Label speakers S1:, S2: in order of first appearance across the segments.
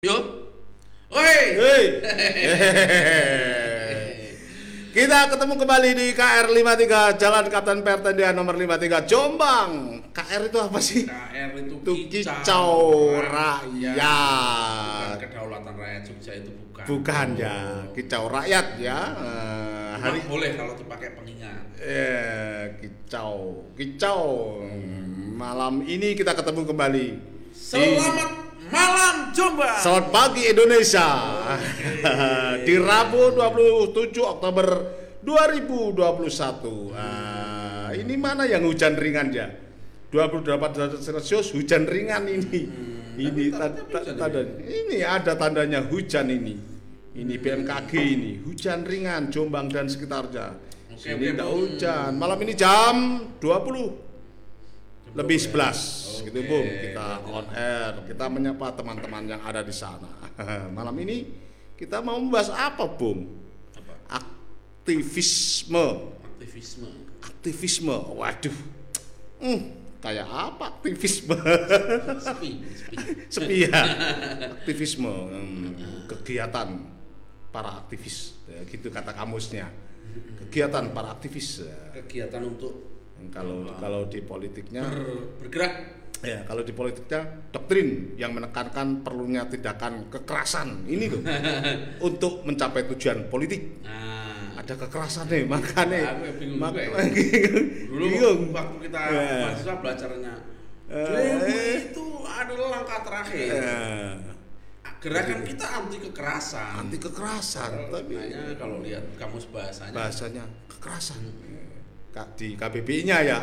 S1: Yo. Oi.
S2: Hei. Kita ketemu kembali di KR 53 Jalan Kapten Pertendian nomor 53 Jombang. KR itu apa sih?
S1: KR itu
S2: Itu kicau rakyat.
S1: Bukan kedaulatan rakyat Jogja itu bukan.
S2: Bukan ya, kicau rakyat ya. Eh,
S1: Hari boleh kalau dipakai pengingat.
S2: eh kicau, kicau. Hmm, Malam ini kita ketemu kembali. di-
S1: Selamat malam Jombang.
S2: Selamat pagi Indonesia. Di Rabu 27 Oktober 2021. Ah, ini mana yang hujan ringan ya? 28 derajat Celcius hujan ringan ini. ini ta-
S1: hujan
S2: tanda ini ada tandanya hujan ini. Ini BMKG ini, hujan ringan Jombang dan sekitarnya.
S1: Oke,
S2: ini tidak hujan. Malam ini jam 20 lebih 11 gitu
S1: Oke,
S2: Bung kita on air kita menyapa teman-teman yang ada di sana. Malam ini kita mau membahas apa Bung
S1: Apa?
S2: aktivisme.
S1: Aktivisme.
S2: aktivisme. Waduh. Hmm, kayak apa aktivisme?
S1: Sepi, sepi.
S2: sepi ya. Aktivisme hmm, kegiatan para aktivis. Ya, gitu kata kamusnya. Kegiatan para aktivis ya.
S1: Kegiatan untuk
S2: kalau kalau di politiknya
S1: ber- bergerak.
S2: Ya, kalau di politiknya doktrin yang menekankan perlunya tindakan kekerasan ini loh untuk mencapai tujuan politik.
S1: Nah,
S2: Ada kekerasan nih, makanya
S1: ya bingung
S2: mak-
S1: ya. dulu
S2: bingung.
S1: waktu kita
S2: Ya.
S1: mahasiswa belajarnya
S2: Eh.
S1: itu adalah langkah terakhir.
S2: Eh,
S1: Gerakan kita anti kekerasan.
S2: anti kekerasan, tapi
S1: kalau lihat kamus bahasanya
S2: bahasanya kekerasan. Kak di KBBI-nya ya.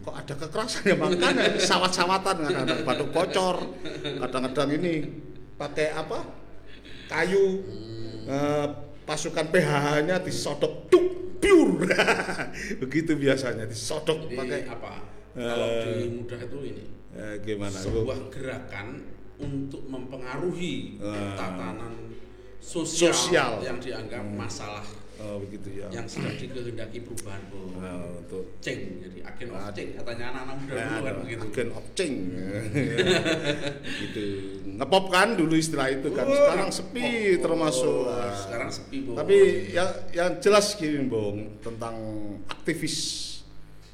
S2: Kok ada kekerasan ya makanya sawat-sawatan kadang-kadang batuk bocor, kadang-kadang ini pakai apa? kayu eh, pasukan PHH-nya disodok tuk piur. Begitu biasanya disodok
S1: Jadi
S2: pakai
S1: apa? Kalau
S2: Eh.
S1: di mudah itu ini
S2: eh, gimana? Bu?
S1: sebuah gerakan untuk mempengaruhi
S2: Eh.
S1: tatanan sosial,
S2: Sosial.
S1: yang dianggap masalah
S2: Oh, begitu ya.
S1: yang sedang dikehendaki perubahan bu.
S2: Nah, untuk
S1: Ceng, jadi agen of change katanya anak-anak muda
S2: Ya,
S1: dulu kan begitu.
S2: agen of change. gitu. Ngepop kan dulu istilah itu kan.
S1: Oh,
S2: Sekarang sepi termasuk.
S1: Oh,
S2: Nah,
S1: sekarang sepi bu.
S2: Tapi yang yang jelas gini, Bung, tentang aktivis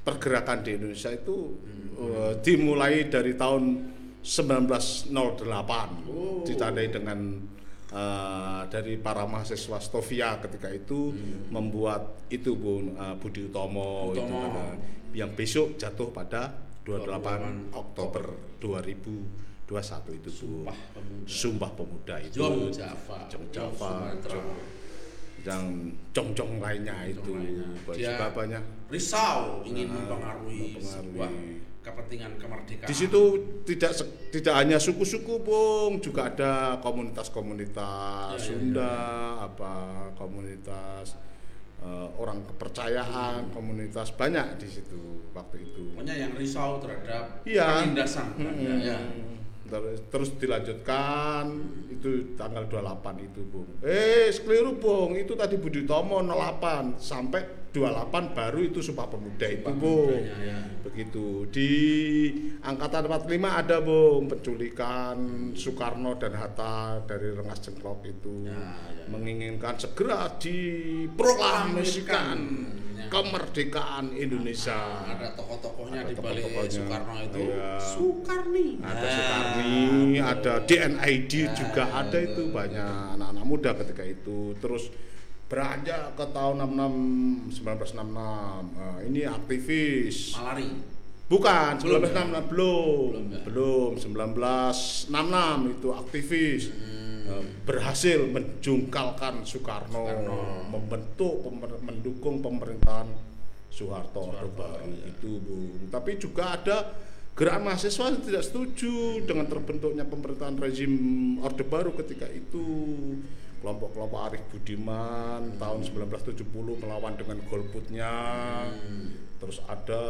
S2: pergerakan di Indonesia itu eh, dimulai dari tahun 1908.
S1: Oh.
S2: Ditandai dengan eh, dari para mahasiswa Stovia ketika itu membuat itu Bung eh, Budi Utomo, itu
S1: Utomo.
S2: kan, yang besok jatuh pada 28
S1: 28
S2: Oktober 2021 itu Bu.
S1: Sumpah pemuda.
S2: Sumpah Pemuda itu.
S1: Jom Java,
S2: Jom Java. Jom- yang cong-cong lainnya itu
S1: Dia-
S2: bapaknya.
S1: Risau ingin
S2: Nah,
S1: mempengaruhi,
S2: mempengaruhi.
S1: sebuah kepentingan kemerdekaan.
S2: Di situ tidak tidak hanya suku-suku, Bung, juga ada komunitas-komunitas
S1: Ya, ya,
S2: Sunda, apa komunitas eh, orang kepercayaan, komunitas banyak di situ waktu itu.
S1: Pokoknya yang risau terhadap
S2: Iya.
S1: penindasan Belanda, ya.
S2: Terus, terus dilanjutkan itu tanggal 28 itu Bung. Eh, keliru Bung. Itu tadi Budi Tomo 08 sampai 28 baru itu Sumpah Pemuda itu
S1: Sumpah
S2: Bung.
S1: Pemudanya, ya.
S2: Begitu. Di angkatan 45 ada Bung penculikan Soekarno dan Hatta dari Rengas Jengklok itu
S1: Ya, ya.
S2: menginginkan segera diproklamasikan
S1: Ya.
S2: kemerdekaan Indonesia.
S1: ada tokoh-tokohnya di balik
S2: tokoh-tokohnya.
S1: Soekarno itu
S2: Iya.
S1: Soekarni
S2: ada Soekarni, ada DNID juga ada itu banyak anak-anak muda ketika itu. Terus beranjak ke tahun 66 1966. Nah, ini aktivis.
S1: malari
S2: Bukan,
S1: Belum,
S2: 1966 belum.
S1: Belum, ya?
S2: Belum, 1966 itu aktivis. Eh, berhasil menjungkalkan Soekarno,
S1: Soekarno.
S2: membentuk pemer- mendukung pemerintahan Soeharto Orde Baru
S1: iya.
S2: itu Bung. Tapi juga ada gerakan mahasiswa yang tidak setuju dengan terbentuknya pemerintahan rezim Orde Baru ketika itu. Kelompok-kelompok Arif Budiman tahun 1970 melawan dengan golputnya. Terus ada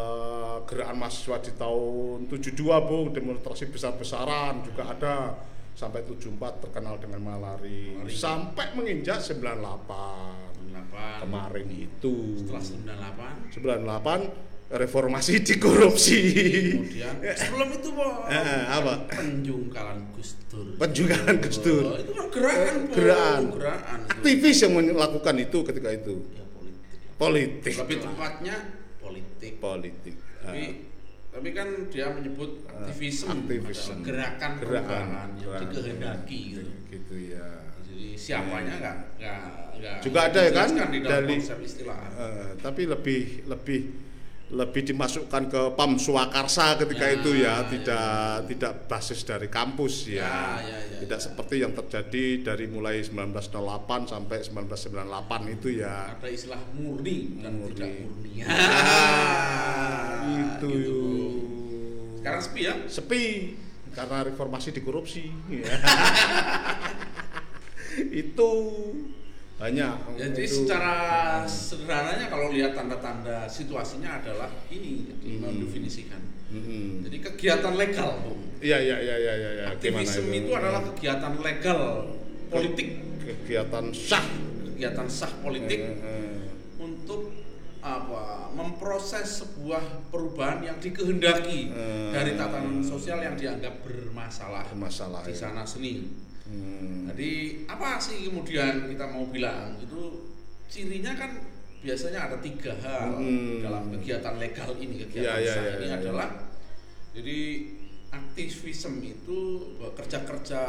S2: gerakan mahasiswa di tahun 72 Bung, demonstrasi besar-besaran juga ada. Sampai 74 terkenal dengan malari,
S1: Malari.
S2: sampai menginjak 98
S1: 98
S2: kemarin itu.
S1: setelah 98
S2: 98 reformasi di korupsi.
S1: Kemudian sebelum itu Bo,
S2: Eh, apa?
S1: penjungkalan Gus Dur.
S2: Penjungkalan Gus Dur.
S1: Oh, itu kan gerakan Bo.
S2: Gerakan.
S1: gerakan.
S2: Aktivis yang melakukan itu ketika itu.
S1: Ya politik.
S2: Politik.
S1: Lebih tepatnya politik.
S2: Politik.
S1: Tapi tapi kan dia menyebut aktivisme
S2: aktivisme.
S1: adalah gerakan
S2: Gerakan.
S1: yang dikehendaki gitu.
S2: gitu ya.
S1: Jadi siapanya nggak nggak nggak
S2: Juga ada ya kan dari-
S1: istilah.
S2: Eh, tapi lebih lebih lebih dimasukkan ke PAM Swakarsa ketika
S1: Ya,
S2: itu ya,
S1: ya,
S2: tidak tidak basis dari kampus ya.
S1: Ya, ya, ya,
S2: tidak
S1: ya.
S2: seperti yang terjadi dari mulai 1908 sampai 1998 itu ya.
S1: Ada istilah murni dan
S2: Murni.
S1: tidak murni.
S2: Ah, itu.
S1: gitu, Bu. Sekarang sepi ya?
S2: sepi karena reformasi di korupsi. Ya. itu banyak.
S1: Jadi
S2: Itu-
S1: secara sederhananya kalau lihat tanda-tanda situasinya adalah ini jadi
S2: Hmm.
S1: mendefinisikan.
S2: Mm-mm.
S1: Jadi kegiatan legal, Bung.
S2: Iya iya iya iya iya. ya. Gimana
S1: Aktivisme itu adalah kegiatan legal politik,
S2: kegiatan sah
S1: kegiatan sah politik
S2: Eh, eh.
S1: untuk apa memproses sebuah perubahan yang dikehendaki
S2: Eh.
S1: dari tatanan sosial yang dianggap bermasalah
S2: Bermasalah,
S1: di
S2: ya.
S1: sana seni.
S2: Hmm.
S1: Jadi apa sih kemudian kita mau bilang itu cirinya kan biasanya ada tiga hal
S2: Hmm.
S1: dalam kegiatan legal ini
S2: Ya,
S1: kegiatan
S2: ya,
S1: sah
S2: ya,
S1: ini
S2: ya, ya.
S1: adalah jadi aktivisme itu kerja-kerja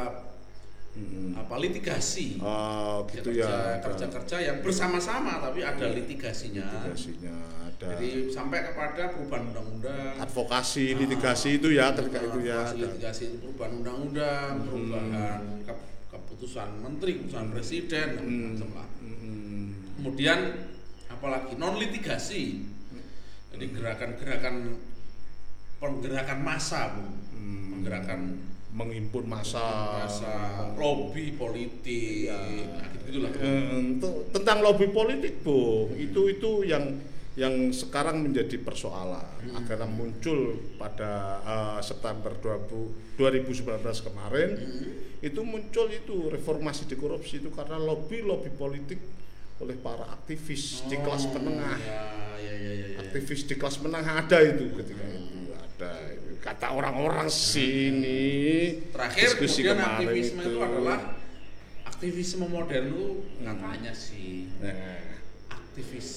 S2: Mm-mm.
S1: apa litigasi
S2: Oh gitu ya. ada
S1: kerja-kerja yang bersama-sama tapi ada litigasinya
S2: litigasinya ada
S1: jadi sampai kepada perubahan undang-undang
S2: advokasi litigasi itu ya ketika itu ya
S1: litigasi itu perubahan undang-undang perubahan ke- keputusan menteri keputusan presiden dan
S2: Hmm.
S1: macam lah
S2: Mm-mm.
S1: kemudian apalagi non litigasi jadi gerakan-gerakan penggerakan massa bu
S2: Hmm.
S1: penggerakan
S2: menghimpun masa
S1: massa lobby politik
S2: Ya.
S1: gitu
S2: tentang lobby politik bung itu itu yang yang sekarang menjadi persoalan
S1: Hmm.
S2: akhirnya muncul pada eh, September 20, 2019 kemarin
S1: Hmm.
S2: itu muncul itu reformasi di korupsi itu karena lobby lobby politik oleh para aktivis di kelas
S1: Oh,
S2: menengah
S1: ya, ya, ya, ya, ya.
S2: aktivis di kelas menengah ada itu ketika itu ada kata orang-orang sini
S1: terakhir
S2: diskusi
S1: kemudian
S2: kemarin
S1: aktivisme itu. adalah aktivisme modern itu katanya sih
S2: Nah.
S1: aktivis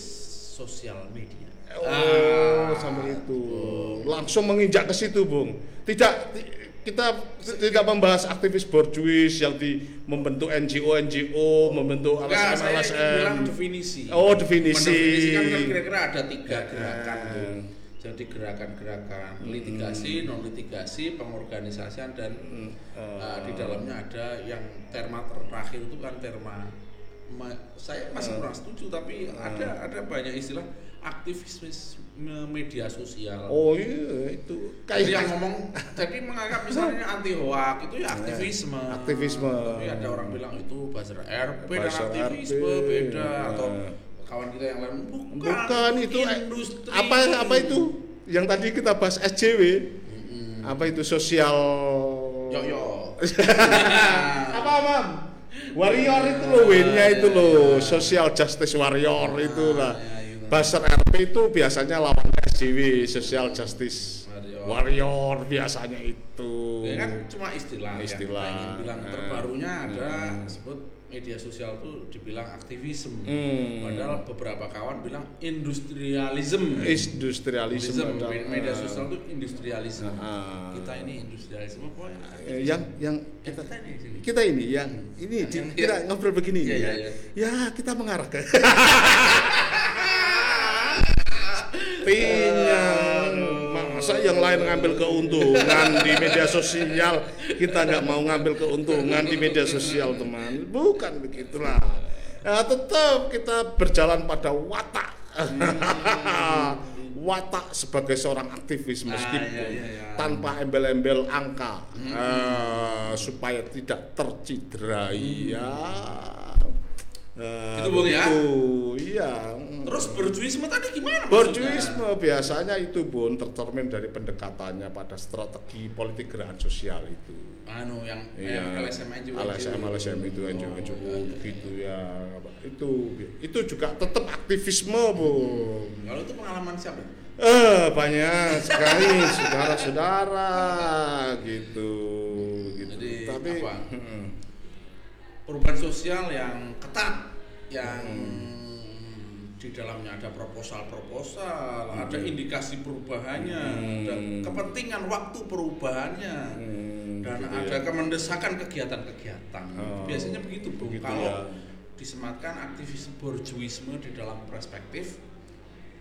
S1: sosial media
S2: Oh,
S1: Ah,
S2: sampai itu
S1: betul.
S2: langsung menginjak ke situ, Bung. Tidak ti- kita tidak membahas aktivis borjuis yang di membentuk NGO NGO, membentuk LSM LSM.
S1: definisi.
S2: Oh, definisi.
S1: Kan kira-kira ada tiga gerakan tuh. Jadi gerakan-gerakan litigasi, non litigasi, pengorganisasian dan
S2: Hmm,
S1: uh, di dalamnya ada yang terma terakhir itu kan terma ma- saya masih kurang setuju tapi ada ada banyak istilah aktivisme media sosial.
S2: Oh iya, itu
S1: Jadi yang
S2: kayak
S1: ngomong jadi menganggap misalnya anti hoak itu ya aktivisme.
S2: Aktivisme.
S1: Tapi ada orang bilang itu buzzer RP dan aktivisme
S2: RP.
S1: beda atau kawan kita yang lain bukan,
S2: bukan itu eh,
S1: industri.
S2: apa apa itu yang tadi kita bahas SJW
S1: Mm-mm.
S2: apa itu sosial
S1: Yo yo.
S2: apa mam warrior itu loh win-nya itu loh social justice warrior itu lah
S1: ya.
S2: Buzzer RP itu biasanya lawan SJW social justice
S1: Warrior.
S2: biasanya itu
S1: Ya kan cuma istilah,
S2: Istilah.
S1: yang bilang
S2: Nah.
S1: terbarunya ada
S2: Hmm.
S1: sebut media sosial itu dibilang aktivisme.
S2: Hmm.
S1: Padahal beberapa kawan bilang industrialism.
S2: industrialisme
S1: Industrialism. media sosial itu industrialisme.
S2: Ah.
S1: Kita ini industrialisme pokoknya.
S2: Eh, yang yang
S1: kita, kita ini sini.
S2: kita ini yang ini di-
S1: Yang-
S2: kita
S1: yang-
S2: ngobrol begini
S1: Iya,
S2: ya.
S1: iya, iya.
S2: ya kita mengarah ke masa yang lain ngambil keuntungan di media sosial? Kita nggak mau ngambil keuntungan di media sosial teman. Bukan begitulah. Ya, tetap kita berjalan pada watak. Watak sebagai seorang aktivis
S1: Ah,
S2: meskipun
S1: iya, iya, iya.
S2: tanpa embel-embel angka. Eh, supaya tidak terciderai ya Nah,
S1: Itu, Bung, ya?
S2: Iya.
S1: Terus borjuisme tadi gimana?
S2: Borjuisme biasanya itu bun tercermin dari pendekatannya pada strategi politik gerakan sosial itu.
S1: Anu yang
S2: Iya,
S1: yang LSM aja.
S2: LSM, LSM itu
S1: Oh,
S2: NGO, NGO
S1: iya, iya.
S2: gitu ya. Itu itu juga tetap aktivisme bun.
S1: Kalau itu pengalaman siapa?
S2: Eh banyak sekali saudara-saudara gitu. gitu.
S1: Jadi,
S2: Tapi
S1: apa? Perubahan sosial yang ketat, yang
S2: Hmm.
S1: di dalamnya ada proposal-proposal, ada indikasi perubahannya,
S2: Hmm.
S1: ada kepentingan waktu perubahannya,
S2: Hmm,
S1: dan
S2: gitu
S1: ada
S2: ya.
S1: kemendesakan kegiatan-kegiatan.
S2: Oh,
S1: Biasanya begitu, Bung.
S2: begitu
S1: Kalau
S2: ya.
S1: disematkan aktivis borjuisme di dalam perspektif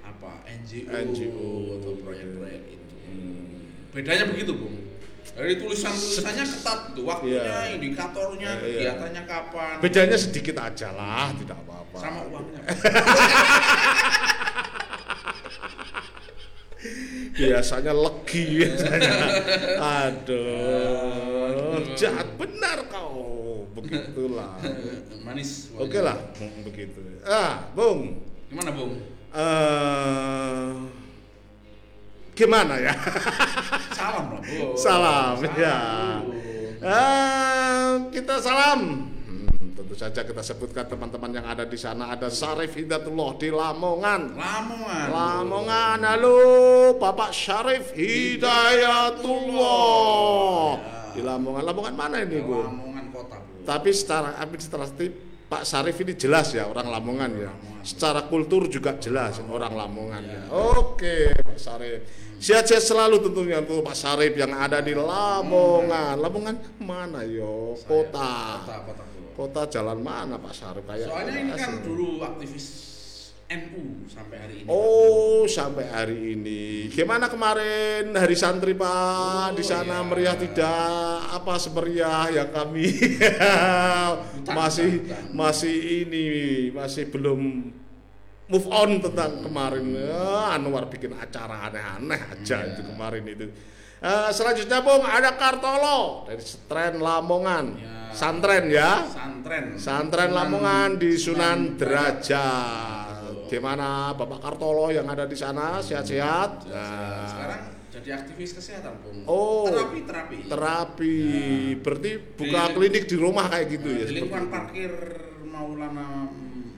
S1: apa NGO,
S2: NGO,
S1: atau proyek-proyek itu.
S2: hmm,
S1: Bedanya begitu, Bung. Dari tulisan-tulisannya ketat tuh, waktunya,
S2: Iya.
S1: indikatornya,
S2: Iya.
S1: kegiatannya kapan.
S2: bedanya sedikit aja lah, tidak apa-apa.
S1: sama uangnya.
S2: biasanya legi biasanya. Aduh, jahat benar kau. Begitulah.
S1: Manis.
S2: Oke lah, mm, begitu. Ah, Bung.
S1: Gimana, Bung?
S2: eh gimana ya?
S1: Salam lah, Bung.
S2: Salam, ya. Eh, kita salam. Hmm, tentu saja kita sebutkan teman-teman yang ada di sana ada Syarif Hidayatullah di Lamongan.
S1: Lamongan.
S2: Lamongan, halo Bapak Syarif Hidayatullah di Lamongan. Lamongan mana ini, Bu?
S1: Lamongan kota, Bu.
S2: Tapi secara administratif Pak Syarif ini jelas ya orang Lamongan ya. Secara kultur juga jelas orang Lamongan ya. Oke, Pak Syarif. Sehat-sehat selalu tentunya untuk Pak Syarif yang ada di Lamongan. Lamongan mana yo? Kota.
S1: Kota, kota, Bu.
S2: Kota jalan mana Pak kayak
S1: Soalnya ini kan dulu aktivis NU sampai hari ini.
S2: Oh, sampai hari ini. Gimana kemarin hari santri Pak
S1: Oh,
S2: di sana
S1: iya.
S2: meriah tidak? Apa semeriah yang kami masih
S1: bukan.
S2: masih ini masih belum move on tentang kemarin. Ya, Anwar bikin acara aneh-aneh aja
S1: Iya.
S2: itu kemarin itu. Eh, selanjutnya Bung ada Kartolo dari Stren Lamongan.
S1: Ya.
S2: Santren ya.
S1: Santren.
S2: Santren
S1: Sunan-
S2: Lamongan di Sunan
S1: Derajat.
S2: Derajat. Gimana Bapak Kartolo yang ada di sana sehat-sehat? Nah,
S1: Sekarang jadi aktivis kesehatan, Bung.
S2: Oh.
S1: Terapi, terapi.
S2: terapi. Berarti buka
S1: Di-
S2: klinik di rumah kayak gitu ya.
S1: Di lingkungan parkir Maulana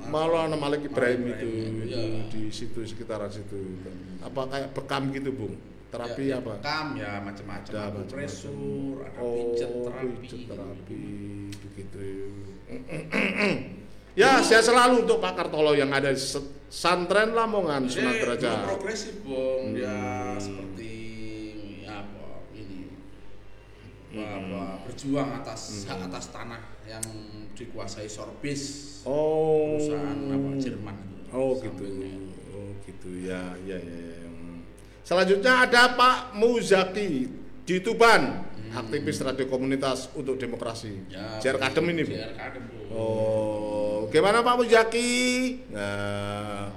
S1: mm,
S2: Maulana Malik Ibrahim
S1: Malik
S2: itu,
S1: Ibrahim,
S2: itu
S1: iya.
S2: di situ sekitaran situ. Apa kayak bekam gitu, Bung? Terapi
S1: ya,
S2: apa?
S1: Kam ya macam-macam.
S2: Ada
S1: Ada
S2: macam-macam.
S1: presur, ada
S2: Oh,
S1: pijat terapi.
S2: pijat terapi begitu. ya, saya selalu untuk Pak Kartolo yang ada Santren Lamongan
S1: Jadi belum
S2: Derajat.
S1: progresif, Bung. Dia
S2: Hmm.
S1: seperti apa ini?
S2: Hmm.
S1: Apa, berjuang atas hak atas tanah yang dikuasai Sorbis
S2: Oh.
S1: perusahaan apa Jerman.
S2: Oh gitu. Oh gitu ya, ya ya. ya. Selanjutnya ada Pak Muzaki di Tuban, aktivis radio komunitas untuk demokrasi.
S1: Ya,
S2: JR Kadem ini, Bu.
S1: JR Kadem.
S2: Oh, gimana Pak Muzaki? Nah,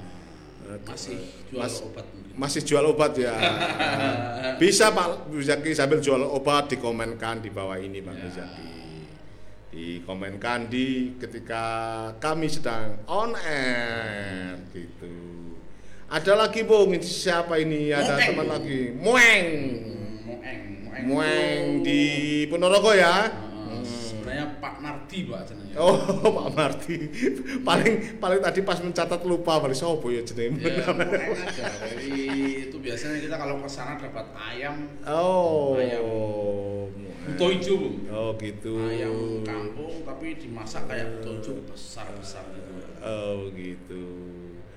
S1: Masih jual
S2: Mas-
S1: obat.
S2: Masih jual obat ya. Bisa Pak Muzaki sambil jual obat dikomenkan di bawah ini Pak
S1: Ya.
S2: Dikomenkan di ketika kami sedang on air gitu. Ada lagi Bung, siapa ini? Ada teman lagi. Mueng. Mueng
S1: itu-
S2: di Ponorogo ya.
S1: Pak Nardi Pak jenenge.
S2: Oh, Pak Marti. paling paling tadi pas mencatat lupa balik sopo ya jenenge.
S1: Ya, Moeng aja. Dari itu biasanya kita kalau ke sana dapat ayam
S2: Oh.
S1: Ayam. Buto hijau, Bung.
S2: Oh gitu.
S1: Ayam kampung tapi dimasak kayak buto hijau besar-besar gitu.
S2: Oh gitu.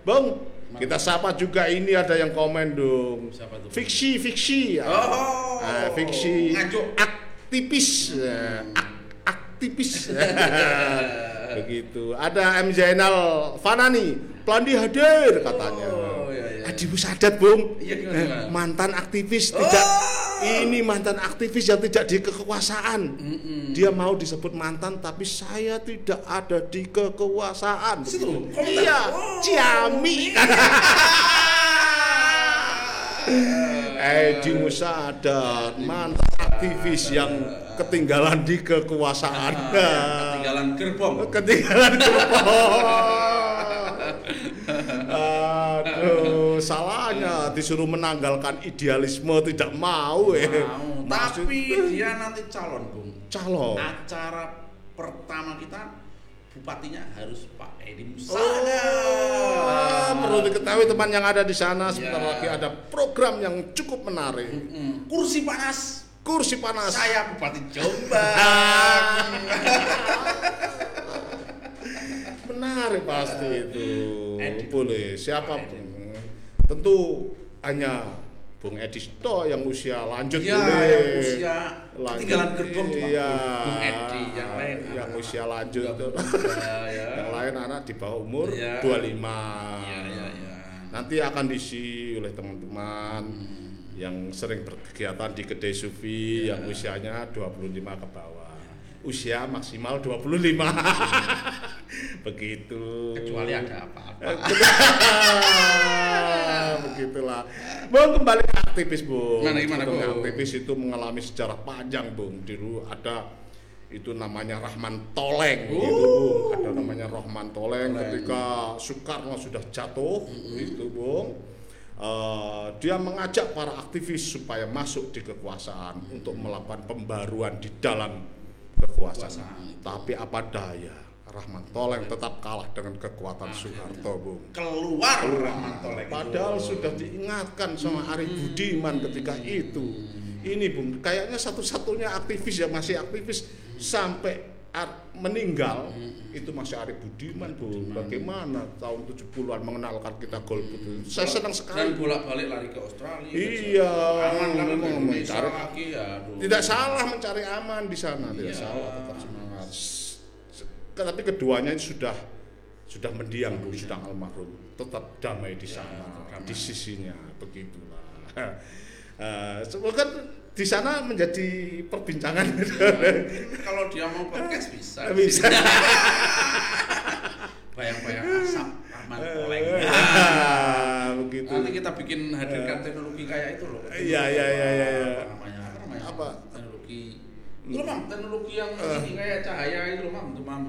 S2: Bang, kita sapa juga ini ada yang komen dong.
S1: Siapa tuh?
S2: Fiksi, fiksi.
S1: Oh.
S2: Ah, fiksi.
S1: Ngajuk.
S2: Aktivis. Ya, ak- aktivis. Begitu. Ada M Zainal Fanani, Plandi hadir katanya.
S1: Oh, iya, iya.
S2: Adibu Sadat, Bung.
S1: Iya, gimana, gimana?
S2: Mantan aktivis
S1: Oh.
S2: tidak ini mantan aktivis yang tidak di kekuasaan.
S1: Mm-mm.
S2: Dia mau disebut mantan tapi saya tidak ada di kekuasaan.
S1: Situ.
S2: Iya,
S1: Oh.
S2: Ciami. Edi Musadat, mantan aktivis yang ketinggalan di kekuasaan.
S1: Ah, ketinggalan ketinggalan gerbong.
S2: ketinggalan gerbong. Aduh, salahnya disuruh menanggalkan idealisme tidak mau eh.
S1: Mau.
S2: Maksud-
S1: Tapi dia nanti calon, Bung.
S2: calon.
S1: Acara pertama kita bupatinya harus Pak Edi
S2: Oh,
S1: Musada.
S2: perlu diketahui teman yang ada di sana sebentar
S1: Ya.
S2: lagi ada program yang cukup menarik.
S1: Mm, kursi panas.
S2: Kursi panas.
S1: Saya Bupati Jombang.
S2: Menarik pasti itu.
S1: Edi.
S2: Boleh siapa pun. Tentu hanya Bung Edi Sto yang usia lanjut
S1: ya,
S2: boleh.
S1: yang usia
S2: Lanjut.
S1: ketinggalan gerbong cuma
S2: Iya.
S1: Bung Edi yang lain
S2: yang
S1: anak-
S2: usia lanjut tuh.
S1: muda, ya.
S2: yang lain anak di bawah umur
S1: Iya.
S2: 25.
S1: Iya, iya, iya.
S2: Nanti akan diisi oleh teman-teman
S1: Hmm.
S2: Yang sering berkegiatan di kedai sufi
S1: Iya.
S2: yang usianya 25 ke bawah. Usia maksimal 25. Begitu.
S1: Kecuali ada apa-apa.
S2: Begitulah. Bung kembali ke aktivis, Bung.
S1: Gimana, gimana,
S2: Bung? Aktivis itu mengalami sejarah panjang, Bung. Dulu ada itu namanya Rahman Toleng
S1: Oh.
S2: gitu, Bung. Ada namanya Rahman Toleng
S1: Toleng.
S2: ketika Soekarno sudah jatuh itu, Bung. Eh, dia mengajak para aktivis supaya masuk di kekuasaan untuk melakukan pembaruan di dalam kekuasaan.
S1: Kekuasaan.
S2: Tapi apa daya, Rahman Toleng tetap kalah dengan kekuatan Soeharto, Bung.
S1: Keluar Rahman Toleng.
S2: Padahal sudah diingatkan sama Arif Budiman ketika itu. Ini Bung, kayaknya satu-satunya aktivis yang masih aktivis sampai ar- meninggal itu masih Arif Budiman, Bung. Bagaimana tahun 70-an mengenalkan kita golput itu. Saya senang
S1: dan
S2: sekali.
S1: bolak-balik lari ke Australia.
S2: Iya,
S1: aman kan
S2: mencari-
S1: lagi aduh.
S2: Tidak salah mencari aman di sana, tidak
S1: Iya.
S2: salah tetap semangat. Tapi keduanya sudah sudah mendiang dulu, sudah almarhum, tetap damai di sana,
S1: Ya,
S2: di sisinya, begitulah. Eh, semoga di sana menjadi perbincangan.
S1: Kalau dia mau podcast bisa.
S2: Bisa.
S1: Bayang-bayang asap Rahman Toleng.
S2: Ah, begitu.
S1: Nanti kita bikin hadirkan teknologi kayak itu loh.
S2: Iya, iya, iya, iya, iya.
S1: Apa namanya? Apa namanya?
S2: Apa?
S1: Teknologi. Itu loh, Mam, teknologi yang ini kayak cahaya itu loh, Mam, tuh, Mam.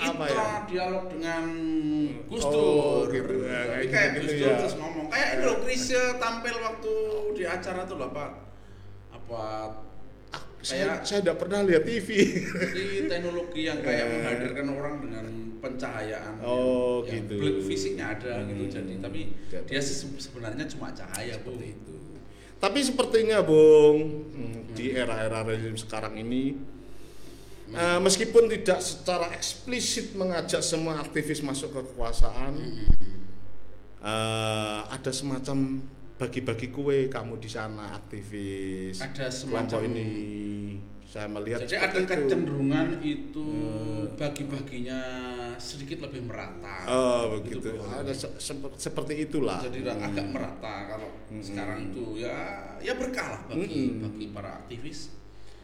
S2: Apa ya?
S1: dialog dengan Gus
S2: Oh,
S1: Dur.
S2: gitu. Ya,
S1: Tapi
S2: kayak gitu-gitu
S1: Gus Dur
S2: ya.
S1: terus ngomong. Kayak itu loh, Krisya tampil waktu di acara tuh loh, apa? Apa
S2: saya
S1: kayak-
S2: saya tidak pernah lihat TV.
S1: Ini teknologi yang kayak
S2: Eh.
S1: menghadirkan orang dengan pencahayaan.
S2: Oh,
S1: yang
S2: gitu.
S1: blik fisiknya ada gitu.
S2: Hmm.
S1: Jadi tapi
S2: Jadi.
S1: dia se- sebenarnya cuma cahaya
S2: seperti
S1: Bu.
S2: itu. Tapi sepertinya Bung hmm, di era-era rezim sekarang ini eh, meskipun tidak secara eksplisit mengajak semua aktivis masuk ke kekuasaan, eh, ada semacam bagi-bagi kue kamu di sana aktivis
S1: Ada semacam
S2: ini saya melihat
S1: Jadi ada
S2: itu. Hmm.
S1: kecenderungan itu bagi-baginya sedikit lebih merata.
S2: Oh
S1: Gitu,
S2: begitu. Ada se- sepe- seperti itulah.
S1: Jadi
S2: Hmm.
S1: agak merata kalau
S2: Hmm.
S1: sekarang itu ya ya berkah lah bagi
S2: Hmm.
S1: bagi para aktivis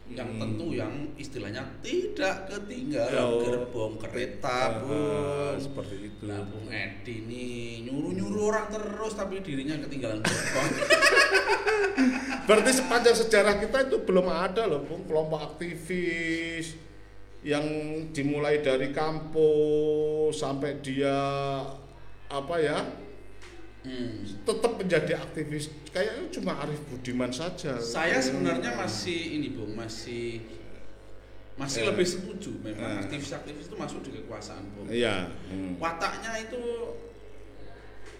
S1: yang
S2: Hmm.
S1: tentu yang istilahnya tidak ketinggalan
S2: Oh.
S1: gerbong kereta bu
S2: seperti itu.
S1: Nah, Bung Edi nih nyuruh-nyuruh orang terus tapi dirinya ketinggalan gerbong.
S2: Berarti sepanjang sejarah kita itu belum ada loh Bung, kelompok aktivis yang dimulai dari kampus sampai dia apa ya
S1: Hmm.
S2: tetap menjadi aktivis kayaknya cuma Arif Budiman saja.
S1: Saya sebenarnya masih ini Bung, masih masih
S2: Eh.
S1: lebih setuju memang
S2: Eh.
S1: aktivis-aktivis itu masuk di kekuasaan Bung.
S2: Iya. Hmm.
S1: Wataknya itu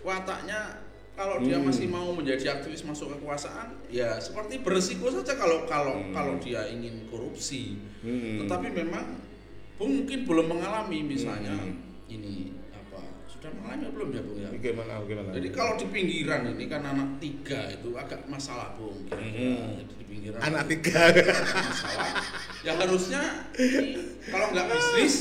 S1: wataknya kalau dia
S2: Hmm.
S1: masih mau menjadi aktivis masuk kekuasaan ya seperti beresiko saja kalau kalau
S2: Hmm.
S1: kalau dia ingin korupsi.
S2: Hmm.
S1: Tetapi memang mungkin belum mengalami misalnya
S2: Hmm.
S1: ini apa belum ya Bung ya?
S2: Bagaimana bagaimana?
S1: Jadi kalau di pinggiran ini kan anak tiga itu agak masalah bung. Kira-kira.
S2: Hmm.
S1: Jadi di pinggiran
S2: anak
S1: itu
S2: tiga.
S1: masalah. Ya harusnya ini kalau nggak bisnis,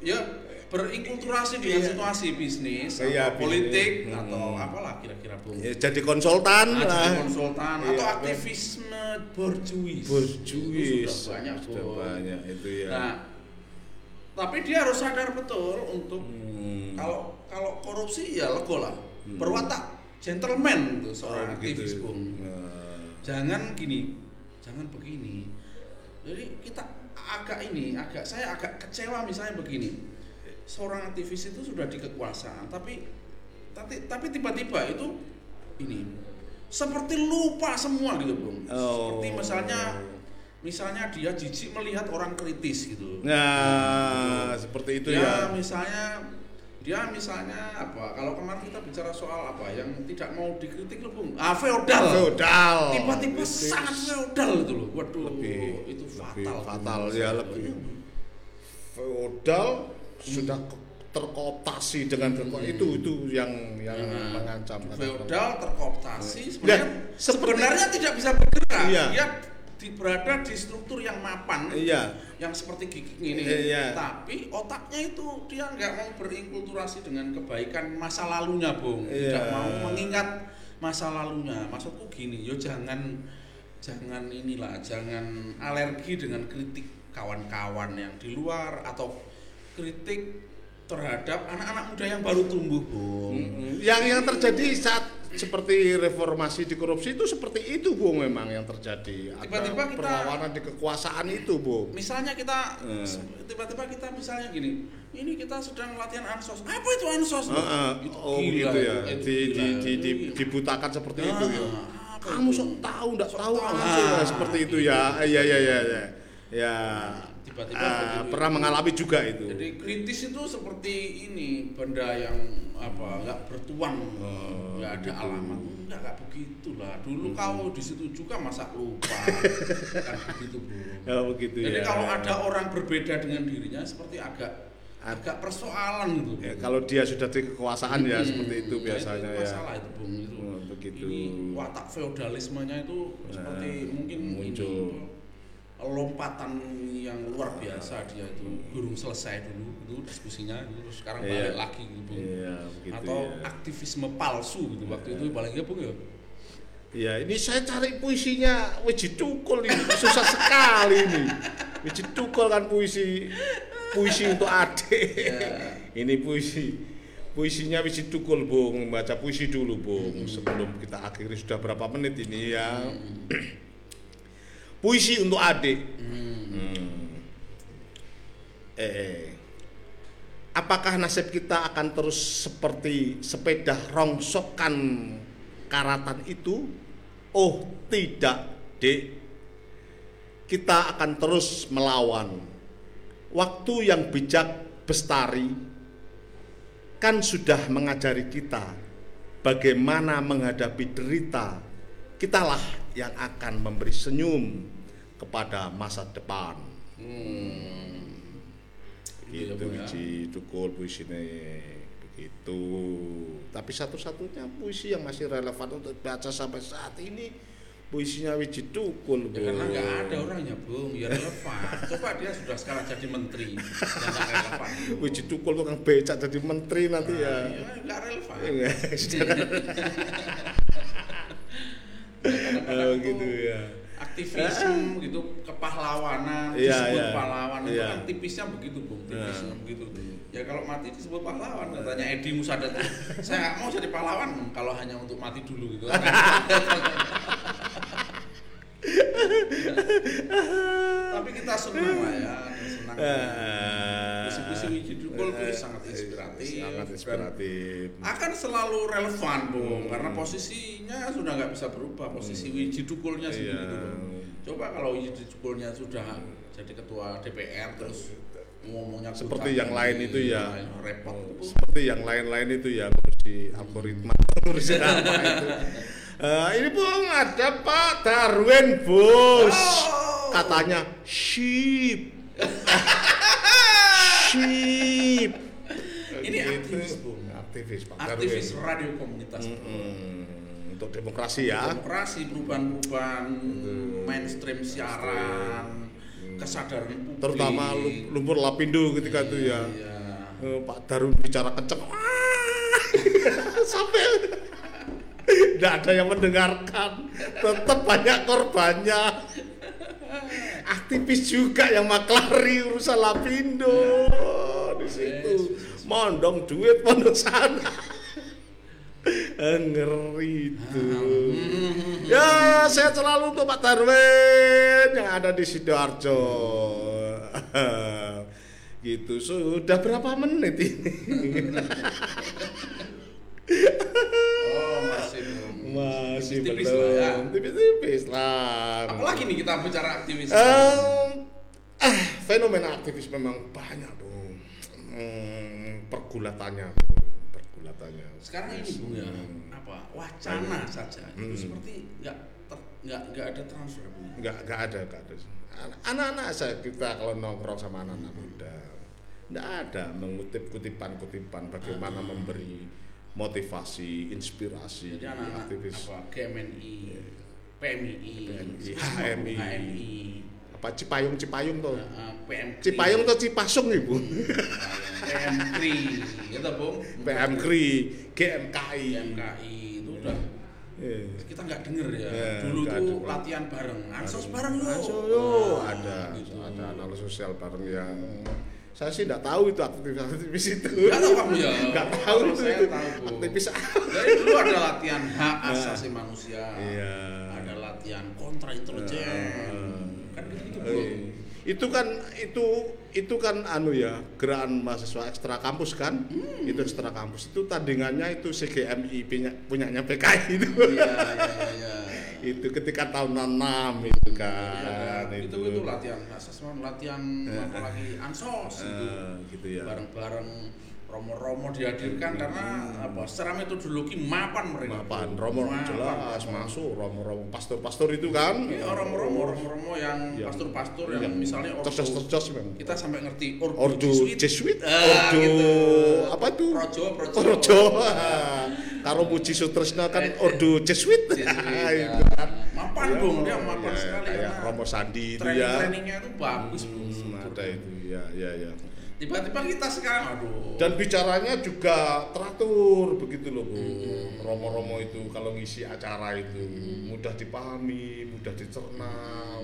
S1: ya berinkulturasi dengan
S2: Iya.
S1: situasi bisnis
S2: Iya,
S1: atau politik.
S2: Hmm.
S1: atau apalah kira-kira bung.
S2: Ya, jadi konsultan
S1: Nah, jadi
S2: lah.
S1: konsultan
S2: Iya,
S1: atau
S2: kan.
S1: aktivisme borjuis.
S2: Borjuis.
S1: Banyak
S2: Sudah banyak itu ya.
S1: Nah, tapi dia harus sadar betul untuk
S2: Hmm.
S1: kalau kalau korupsi ya lego lah
S2: Hmm.
S1: berwatak gentleman itu seorang
S2: Oh,
S1: aktivis bung
S2: Nah.
S1: jangan gini jangan begini jadi kita agak ini, agak saya agak kecewa misalnya begini. Seorang aktivis itu sudah di kekuasaan, tapi tapi tapi tiba-tiba itu ini seperti lupa semua gitu, Bung.
S2: Oh.
S1: Seperti misalnya misalnya dia jijik melihat orang kritis gitu.
S2: Nah, seperti itu
S1: dia
S2: ya.
S1: misalnya dia misalnya apa kalau kemarin kita bicara soal apa yang tidak mau dikritik loh bung. Ah feodal.
S2: Feodal.
S1: tiba-tiba sangat feodal itu loh. Waduh
S2: lebih
S1: itu
S2: lebih
S1: fatal
S2: fatal.
S1: Menurut
S2: ya
S1: saya.
S2: lebih. feodal sudah ke- terkooptasi dengan kekuatan itu itu yang yang
S1: Nah,
S2: mengancam.
S1: feodal terkooptasi sebenarnya
S2: seperti-
S1: sebenarnya tidak bisa bergerak.
S2: Iya.
S1: dia di, berada di struktur yang mapan
S2: iya.
S1: yang seperti gigi ini
S2: Iya.
S1: tapi otaknya itu dia nggak mau berinkulturasi dengan kebaikan masa lalunya bung. Tidak
S2: Iya.
S1: mau mengingat masa lalunya. Maksudku gini yo jangan jangan inilah jangan alergi dengan kritik kawan-kawan yang di luar atau kritik terhadap anak-anak muda yang baru tumbuh bung.
S2: Yang yang terjadi saat seperti reformasi di korupsi itu seperti itu bung memang yang terjadi. Ada
S1: Tiba-tiba kita-
S2: perlawanan di kekuasaan itu bung
S1: misalnya kita
S2: Eh.
S1: tiba-tiba kita misalnya gini ini kita sedang latihan ansos. Apa itu ansos
S2: Heeh.
S1: Itu
S2: oh
S1: gila
S2: gitu
S1: itu,
S2: ya.
S1: itu.
S2: Di,
S1: gila.
S2: di, di, di, dibutakan seperti
S1: Ah,
S2: itu ya.
S1: Apa
S2: kamu sok tahu nggak
S1: Sok
S2: tahu
S1: Ah,
S2: seperti itu ya. Iya iya iya ya ya
S1: Tiba-tiba
S2: Ah,
S1: begitu.
S2: pernah mengalami juga itu
S1: Jadi kritis itu seperti ini benda yang apa nggak bertuan,
S2: Oh,
S1: nggak ada
S2: begitu.
S1: alamat, nggak nggak begitulah. Dulu kau di situ juga masa lupa, kan begitu bro.
S2: ya begitu
S1: Jadi
S2: ya
S1: kalau ada orang berbeda dengan dirinya seperti agak agak persoalan gitu.
S2: Ya, kalau dia sudah di kekuasaan ya
S1: Hmm,
S2: seperti itu
S1: nah,
S2: biasanya
S1: itu
S2: ya
S1: masalah itu bung itu.
S2: Oh, begitu.
S1: Ini watak feodalismenya itu seperti
S2: Nah,
S1: mungkin
S2: muncul.
S1: ini lompatan yang luar biasa dia itu belum selesai dulu itu diskusinya itu terus sekarang
S2: Iya.
S1: balik lagi gitu bung.
S2: Iya, begitu
S1: Atau
S2: ya.
S1: aktivisme palsu gitu waktu itu paling ya bung ya.
S2: Ya ini saya cari puisinya Wiji Tukul ini susah sekali ini. Wiji Tukul kan puisi puisi untuk adik. Ini puisi puisinya Wiji Tukul Bung baca puisi dulu Bung sebelum kita akhiri sudah berapa menit ini ya. Puisi untuk adik. Hmm. Eh, apakah nasib kita akan terus seperti sepeda rongsokan karatan itu? Oh, tidak, Dek. Kita akan terus melawan. Waktu yang bijak bestari kan sudah mengajari kita bagaimana menghadapi derita. Kitalah yang akan memberi senyum kepada masa depan.
S1: Hmm. Gitu ya,
S2: Gitu
S1: ya.
S2: Wiji Tukul puisinya begitu. Tapi satu-satunya puisi yang masih relevan untuk baca sampai saat ini puisinya Wiji Tukul.
S1: Ya karena nggak ada orangnya bung, ya relevan. Coba dia sudah sekarang jadi menteri, ya nggak relevan. Bung.
S2: Wiji Tukul tukang becak jadi menteri nanti ya.
S1: Ya nggak relevan.
S2: Oh, gitu ya.
S1: aktivisme gitu kepahlawanan
S2: Iya,
S1: disebut
S2: iya.
S1: pahlawan itu
S2: Iya.
S1: kan tipisnya begitu bung tipisnya
S2: Iya.
S1: begitu ya kalau mati disebut pahlawan katanya Edi Musadat saya nggak mau jadi pahlawan kalau hanya untuk mati dulu gitu tapi kita senang lah ya senang
S2: Ah.
S1: puisi-puisi Wiji Dukul itu sangat inspiratif
S2: Sangat
S1: dan
S2: inspiratif.
S1: akan selalu relevan bung karena posisinya sudah nggak bisa berubah posisi Wiji Dukulnya
S2: Iya.
S1: sendiri itu Bung. coba kalau Wiji Dukulnya sudah jadi ketua DPR terus ngomongnya
S2: Seperti yang lain itu ya.
S1: repot itu Bung.
S2: Seperti yang lain-lain itu ya ngurusi algoritma, ngurusi apa itu. Eh, ini Bung ada Pak Darwin Bos.
S1: Oh.
S2: Katanya sheep. sheep.
S1: Ini
S2: Gitu.
S1: aktivis, Bung.
S2: Aktivis Pak
S1: aktivis
S2: Darwin.
S1: radio komunitas Bung.
S2: Hmm, untuk demokrasi ya.
S1: demokrasi perubahan-perubahan mainstream siaran kesadaran publik
S2: Terutama lu- lumpur lapindo ketika itu ya.
S1: Iya.
S2: Eh, Pak Darwin bicara kenceng. Sampai tidak ada yang mendengarkan. Tetap banyak korbannya. Aktivis juga yang maklari urusan lapindo di situ. Mondong duit pondok sana. Eh, Ngeri itu. Ya, sehat selalu untuk Pak Darwin yang ada di Sidoarjo. gitu sudah berapa menit ini
S1: Oh, masih belum.
S2: Masih
S1: Tipis-tipis
S2: belum
S1: lah ya.
S2: tipis-tipis lah
S1: Apalagi nih kita bicara aktivis.
S2: Em, ah, fenomena aktivis memang banyak bung hmm, pergulatannya pergulatannya
S1: Sekarang ini Bung ya, apa? Wacana saja. Itu
S2: Hmm.
S1: seperti nggak nggak nggak ada transfer Bung.
S2: nggak nggak ada nggak ada Anak- anak-anak saya kita kalau nongkrong sama anak-anak muda nggak ada mengutip kutipan-kutipan bagaimana memberi motivasi inspirasi
S1: Jadi anak-anak
S2: aktivis
S1: apa? GMNI,
S2: PMI,
S1: semua,
S2: HMI.
S1: HMI,
S2: apa Cipayung Cipayung tuh
S1: eh, eh, PMKRI,
S2: Cipayung tuh Cipasung ibu
S1: PMKRI, itu Bung.
S2: PMKRI GMKI
S1: PMKI itu udah
S2: Eh.
S1: kita nggak denger ya.
S2: Eh,
S1: Dulu tuh
S2: denger.
S1: latihan bareng, ansos bareng
S2: yo,
S1: Nah,
S2: ada
S1: gitu.
S2: ada analis sosial bareng yang saya sih tidak tahu itu aktivis-aktivis itu.
S1: Nggak tahu kamu ya?
S2: Nggak tahu
S1: Kalau
S2: itu.
S1: saya
S2: itu.
S1: tahu.
S2: Aktivis?
S1: Dari dulu ada latihan hak asasi manusia.
S2: Iya.
S1: Ada latihan kontra intelijen. Kan gitu-gitu, Bu.
S2: Eh, itu kan itu itu kan anu ya gerakan mahasiswa ekstra kampus kan
S1: Hmm.
S2: itu ekstra kampus itu tandingannya itu CGMI punya punyanya PKI itu
S1: Iya, iya, iya.
S2: Itu ketika tahun 6 itu
S1: Iya,
S2: kan
S1: itu. Itu latihan asesmen, latihan apa lagi ansos itu.
S2: Eh, gitu ya.
S1: Bareng-bareng romo-romo dihadirkan karena apa? Secara metodologi mapan mereka.
S2: Mapan, Romo jelas masuk, Romo-Romo pastor-pastor itu kan.
S1: Iya, romo-romo, romo-romo yang
S2: Yang-
S1: pastor-pastor yang
S2: yang
S1: misalnya ordo
S2: tercos-tercos memang.
S1: kita sampai ngerti ordo,
S2: Ordo
S1: Jesuit,
S2: Jesuit,
S1: Ah,
S2: Ordo
S1: gitu.
S2: apa tuh?
S1: Projo, Projo.
S2: Projo. Karo Puji Sutresna kan
S1: Eh, eh.
S2: Ordo Jesuit.
S1: Jesuit, ya.
S2: itu kan.
S1: Mapan
S2: Ya,
S1: dong, dia mapan
S2: ya,
S1: sekali
S2: Kayak Romo Sandi itu ya.
S1: trainingnya itu bagus Bung.
S2: Hmm, ada itu, ya, ya, ya.
S1: Tiba-tiba kita sekarang, aduh.
S2: Dan bicaranya juga teratur begitu loh bu. Romo-romo itu kalau ngisi acara itu mudah dipahami, mudah dicerna.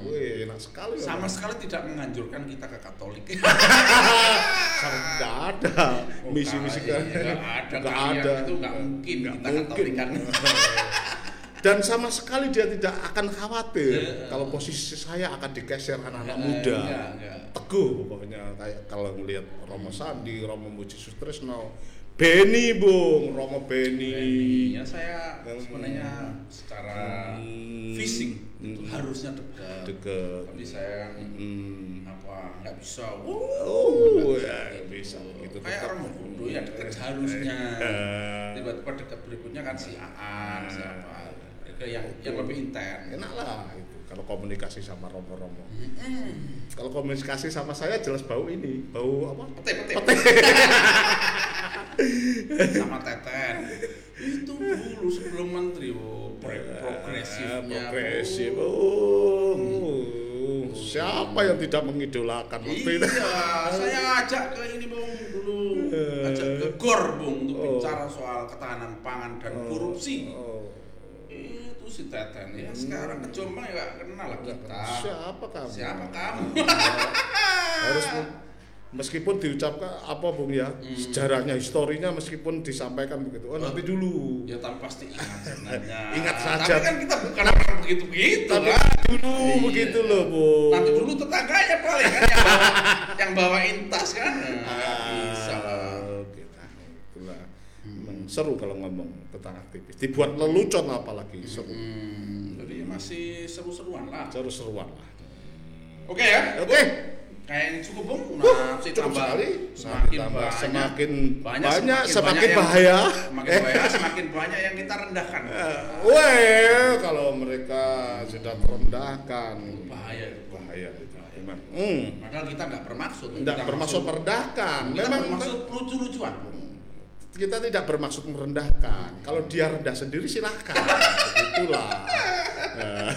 S2: Wih, enak sekali.
S1: sama
S2: memang.
S1: sekali tidak menganjurkan kita ke Katolik.
S2: Sama tidak ada misi-misi kan.
S1: Nggak ada,
S2: Nggak ada.
S1: itu nggak mungkin
S2: Nggak
S1: kita
S2: mungkin.
S1: Katolikan.
S2: Dan sama sekali dia tidak akan khawatir
S1: Iya.
S2: kalau posisi saya akan digeser anak-anak
S1: Eh,
S2: muda.
S1: enggak, enggak.
S2: Teguh pokoknya kayak kalau ngelihat Romo Sandi, Romo Muji Sutresno, Beni Bung, Romo Beni.
S1: ya saya
S2: Hmm.
S1: sebenarnya secara
S2: Hmm.
S1: fisik itu
S2: Hmm.
S1: harusnya dekat.
S2: Deket.
S1: Tapi saya
S2: Hmm.
S1: apa nggak bisa.
S2: Oh, ya bisa gitu.
S1: Kayak orang bodoh ya dekat harusnya. Tiba-tiba dekat berikutnya kan si Aan, siapa ke yang yang lebih intens.
S2: enak lah itu kalau komunikasi sama romo-romo.
S1: Hmm.
S2: Kalau komunikasi sama saya jelas bau ini, bau apa?
S1: Pete, pete. sama Teten. Itu dulu sebelum menteri, Bu. Pro- progresifnya.
S2: Progresif. Oh, siapa yang tidak mengidolakan waktu itu?
S1: Iya, saya ajak ke ini Bung dulu, ajak ke GOR Bung untuk
S2: Oh.
S1: bicara soal ketahanan pangan dan korupsi.
S2: Oh.
S1: Itu si Teten ya sekarang ke Jombang ya kenal lah kita.
S2: Siapa kamu?
S1: Siapa kamu?
S2: Harus meskipun diucapkan apa Bung ya,
S1: Hmm.
S2: sejarahnya, historinya meskipun disampaikan begitu. Oh, nanti dulu.
S1: Ya tapi pasti ingat sebenarnya.
S2: Ingat saja.
S1: Tapi kan kita bukan orang begitu-begitu
S2: Tapi
S1: kan.
S2: dulu
S1: Iya.
S2: begitu loh, Bu.
S1: Nanti dulu tetangganya paling kan yang bawa, yang bawain tas kan. Nah, bisa lah.
S2: Ah, gitu. Itulah. Memang seru kalau ngomong tentang aktivis. Dibuat lelucon apalagi seru.
S1: Hmm, jadi masih seru-seruan lah.
S2: Seru-seruan lah.
S1: Oke ya.
S2: Oke.
S1: Kayaknya cukup bung. Nah,
S2: cukup
S1: tambah
S2: sekali.
S1: semakin
S2: Tambah
S1: banyak,
S2: semakin
S1: banyak,
S2: banyak,
S1: semakin
S2: semakin,
S1: banyak yang-
S2: bahaya.
S1: semakin banyak, semakin banyak yang kita rendahkan.
S2: Eh, Well, kalau mereka sudah merendahkan,
S1: Bahaya
S2: bahaya itu. Memang. Hmm.
S1: Padahal kita nggak bermaksud.
S2: Tidak
S1: Kita
S2: bermaksud
S1: maksud-
S2: merendahkan.
S1: Kita
S2: Memang
S1: bermaksud lucu-lucuan.
S2: Kita tidak bermaksud merendahkan. Kalau dia rendah sendiri silahkan. Begitulah. Eh,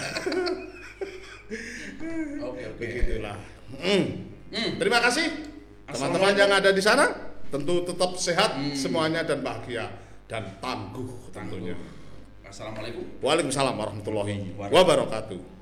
S1: Oke oke.
S2: Begitulah. Hmm.
S1: Hmm.
S2: Terima kasih teman-teman yang ada di sana. Tentu tetap sehat
S1: Hmm.
S2: semuanya dan bahagia dan tangguh tentunya.
S1: Assalamualaikum.
S2: Waalaikumsalam warahmatullahi wabarakatuh.